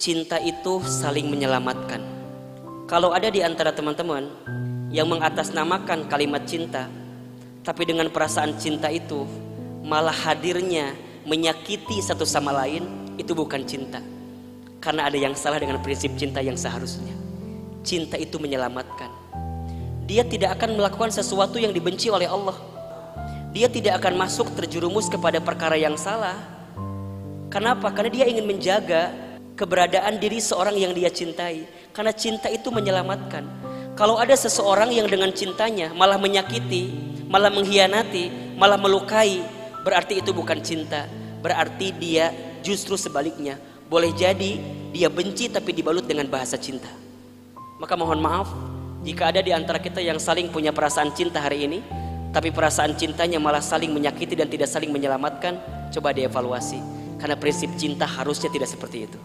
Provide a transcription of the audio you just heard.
cinta itu saling menyelamatkan. Kalau ada di antara teman-teman yang mengatasnamakan kalimat cinta, tapi dengan perasaan cinta itu malah hadirnya menyakiti satu sama lain, itu bukan cinta. Karena ada yang salah dengan prinsip cinta yang seharusnya. Cinta itu menyelamatkan. Dia tidak akan melakukan sesuatu yang dibenci oleh Allah. Dia tidak akan masuk terjerumus kepada perkara yang salah. Kenapa? Karena dia ingin menjaga keberadaan diri seorang yang dia cintai. Karena cinta itu menyelamatkan. Kalau ada seseorang yang dengan cintanya malah menyakiti, malah mengkhianati, malah melukai, berarti itu bukan cinta. Berarti dia justru sebaliknya. Boleh jadi dia benci tapi dibalut dengan bahasa cinta. Maka mohon maaf jika ada di antara kita yang saling punya perasaan cinta hari ini, tapi perasaan cintanya malah saling menyakiti dan tidak saling menyelamatkan, coba dievaluasi. Karena prinsip cinta harusnya tidak seperti itu.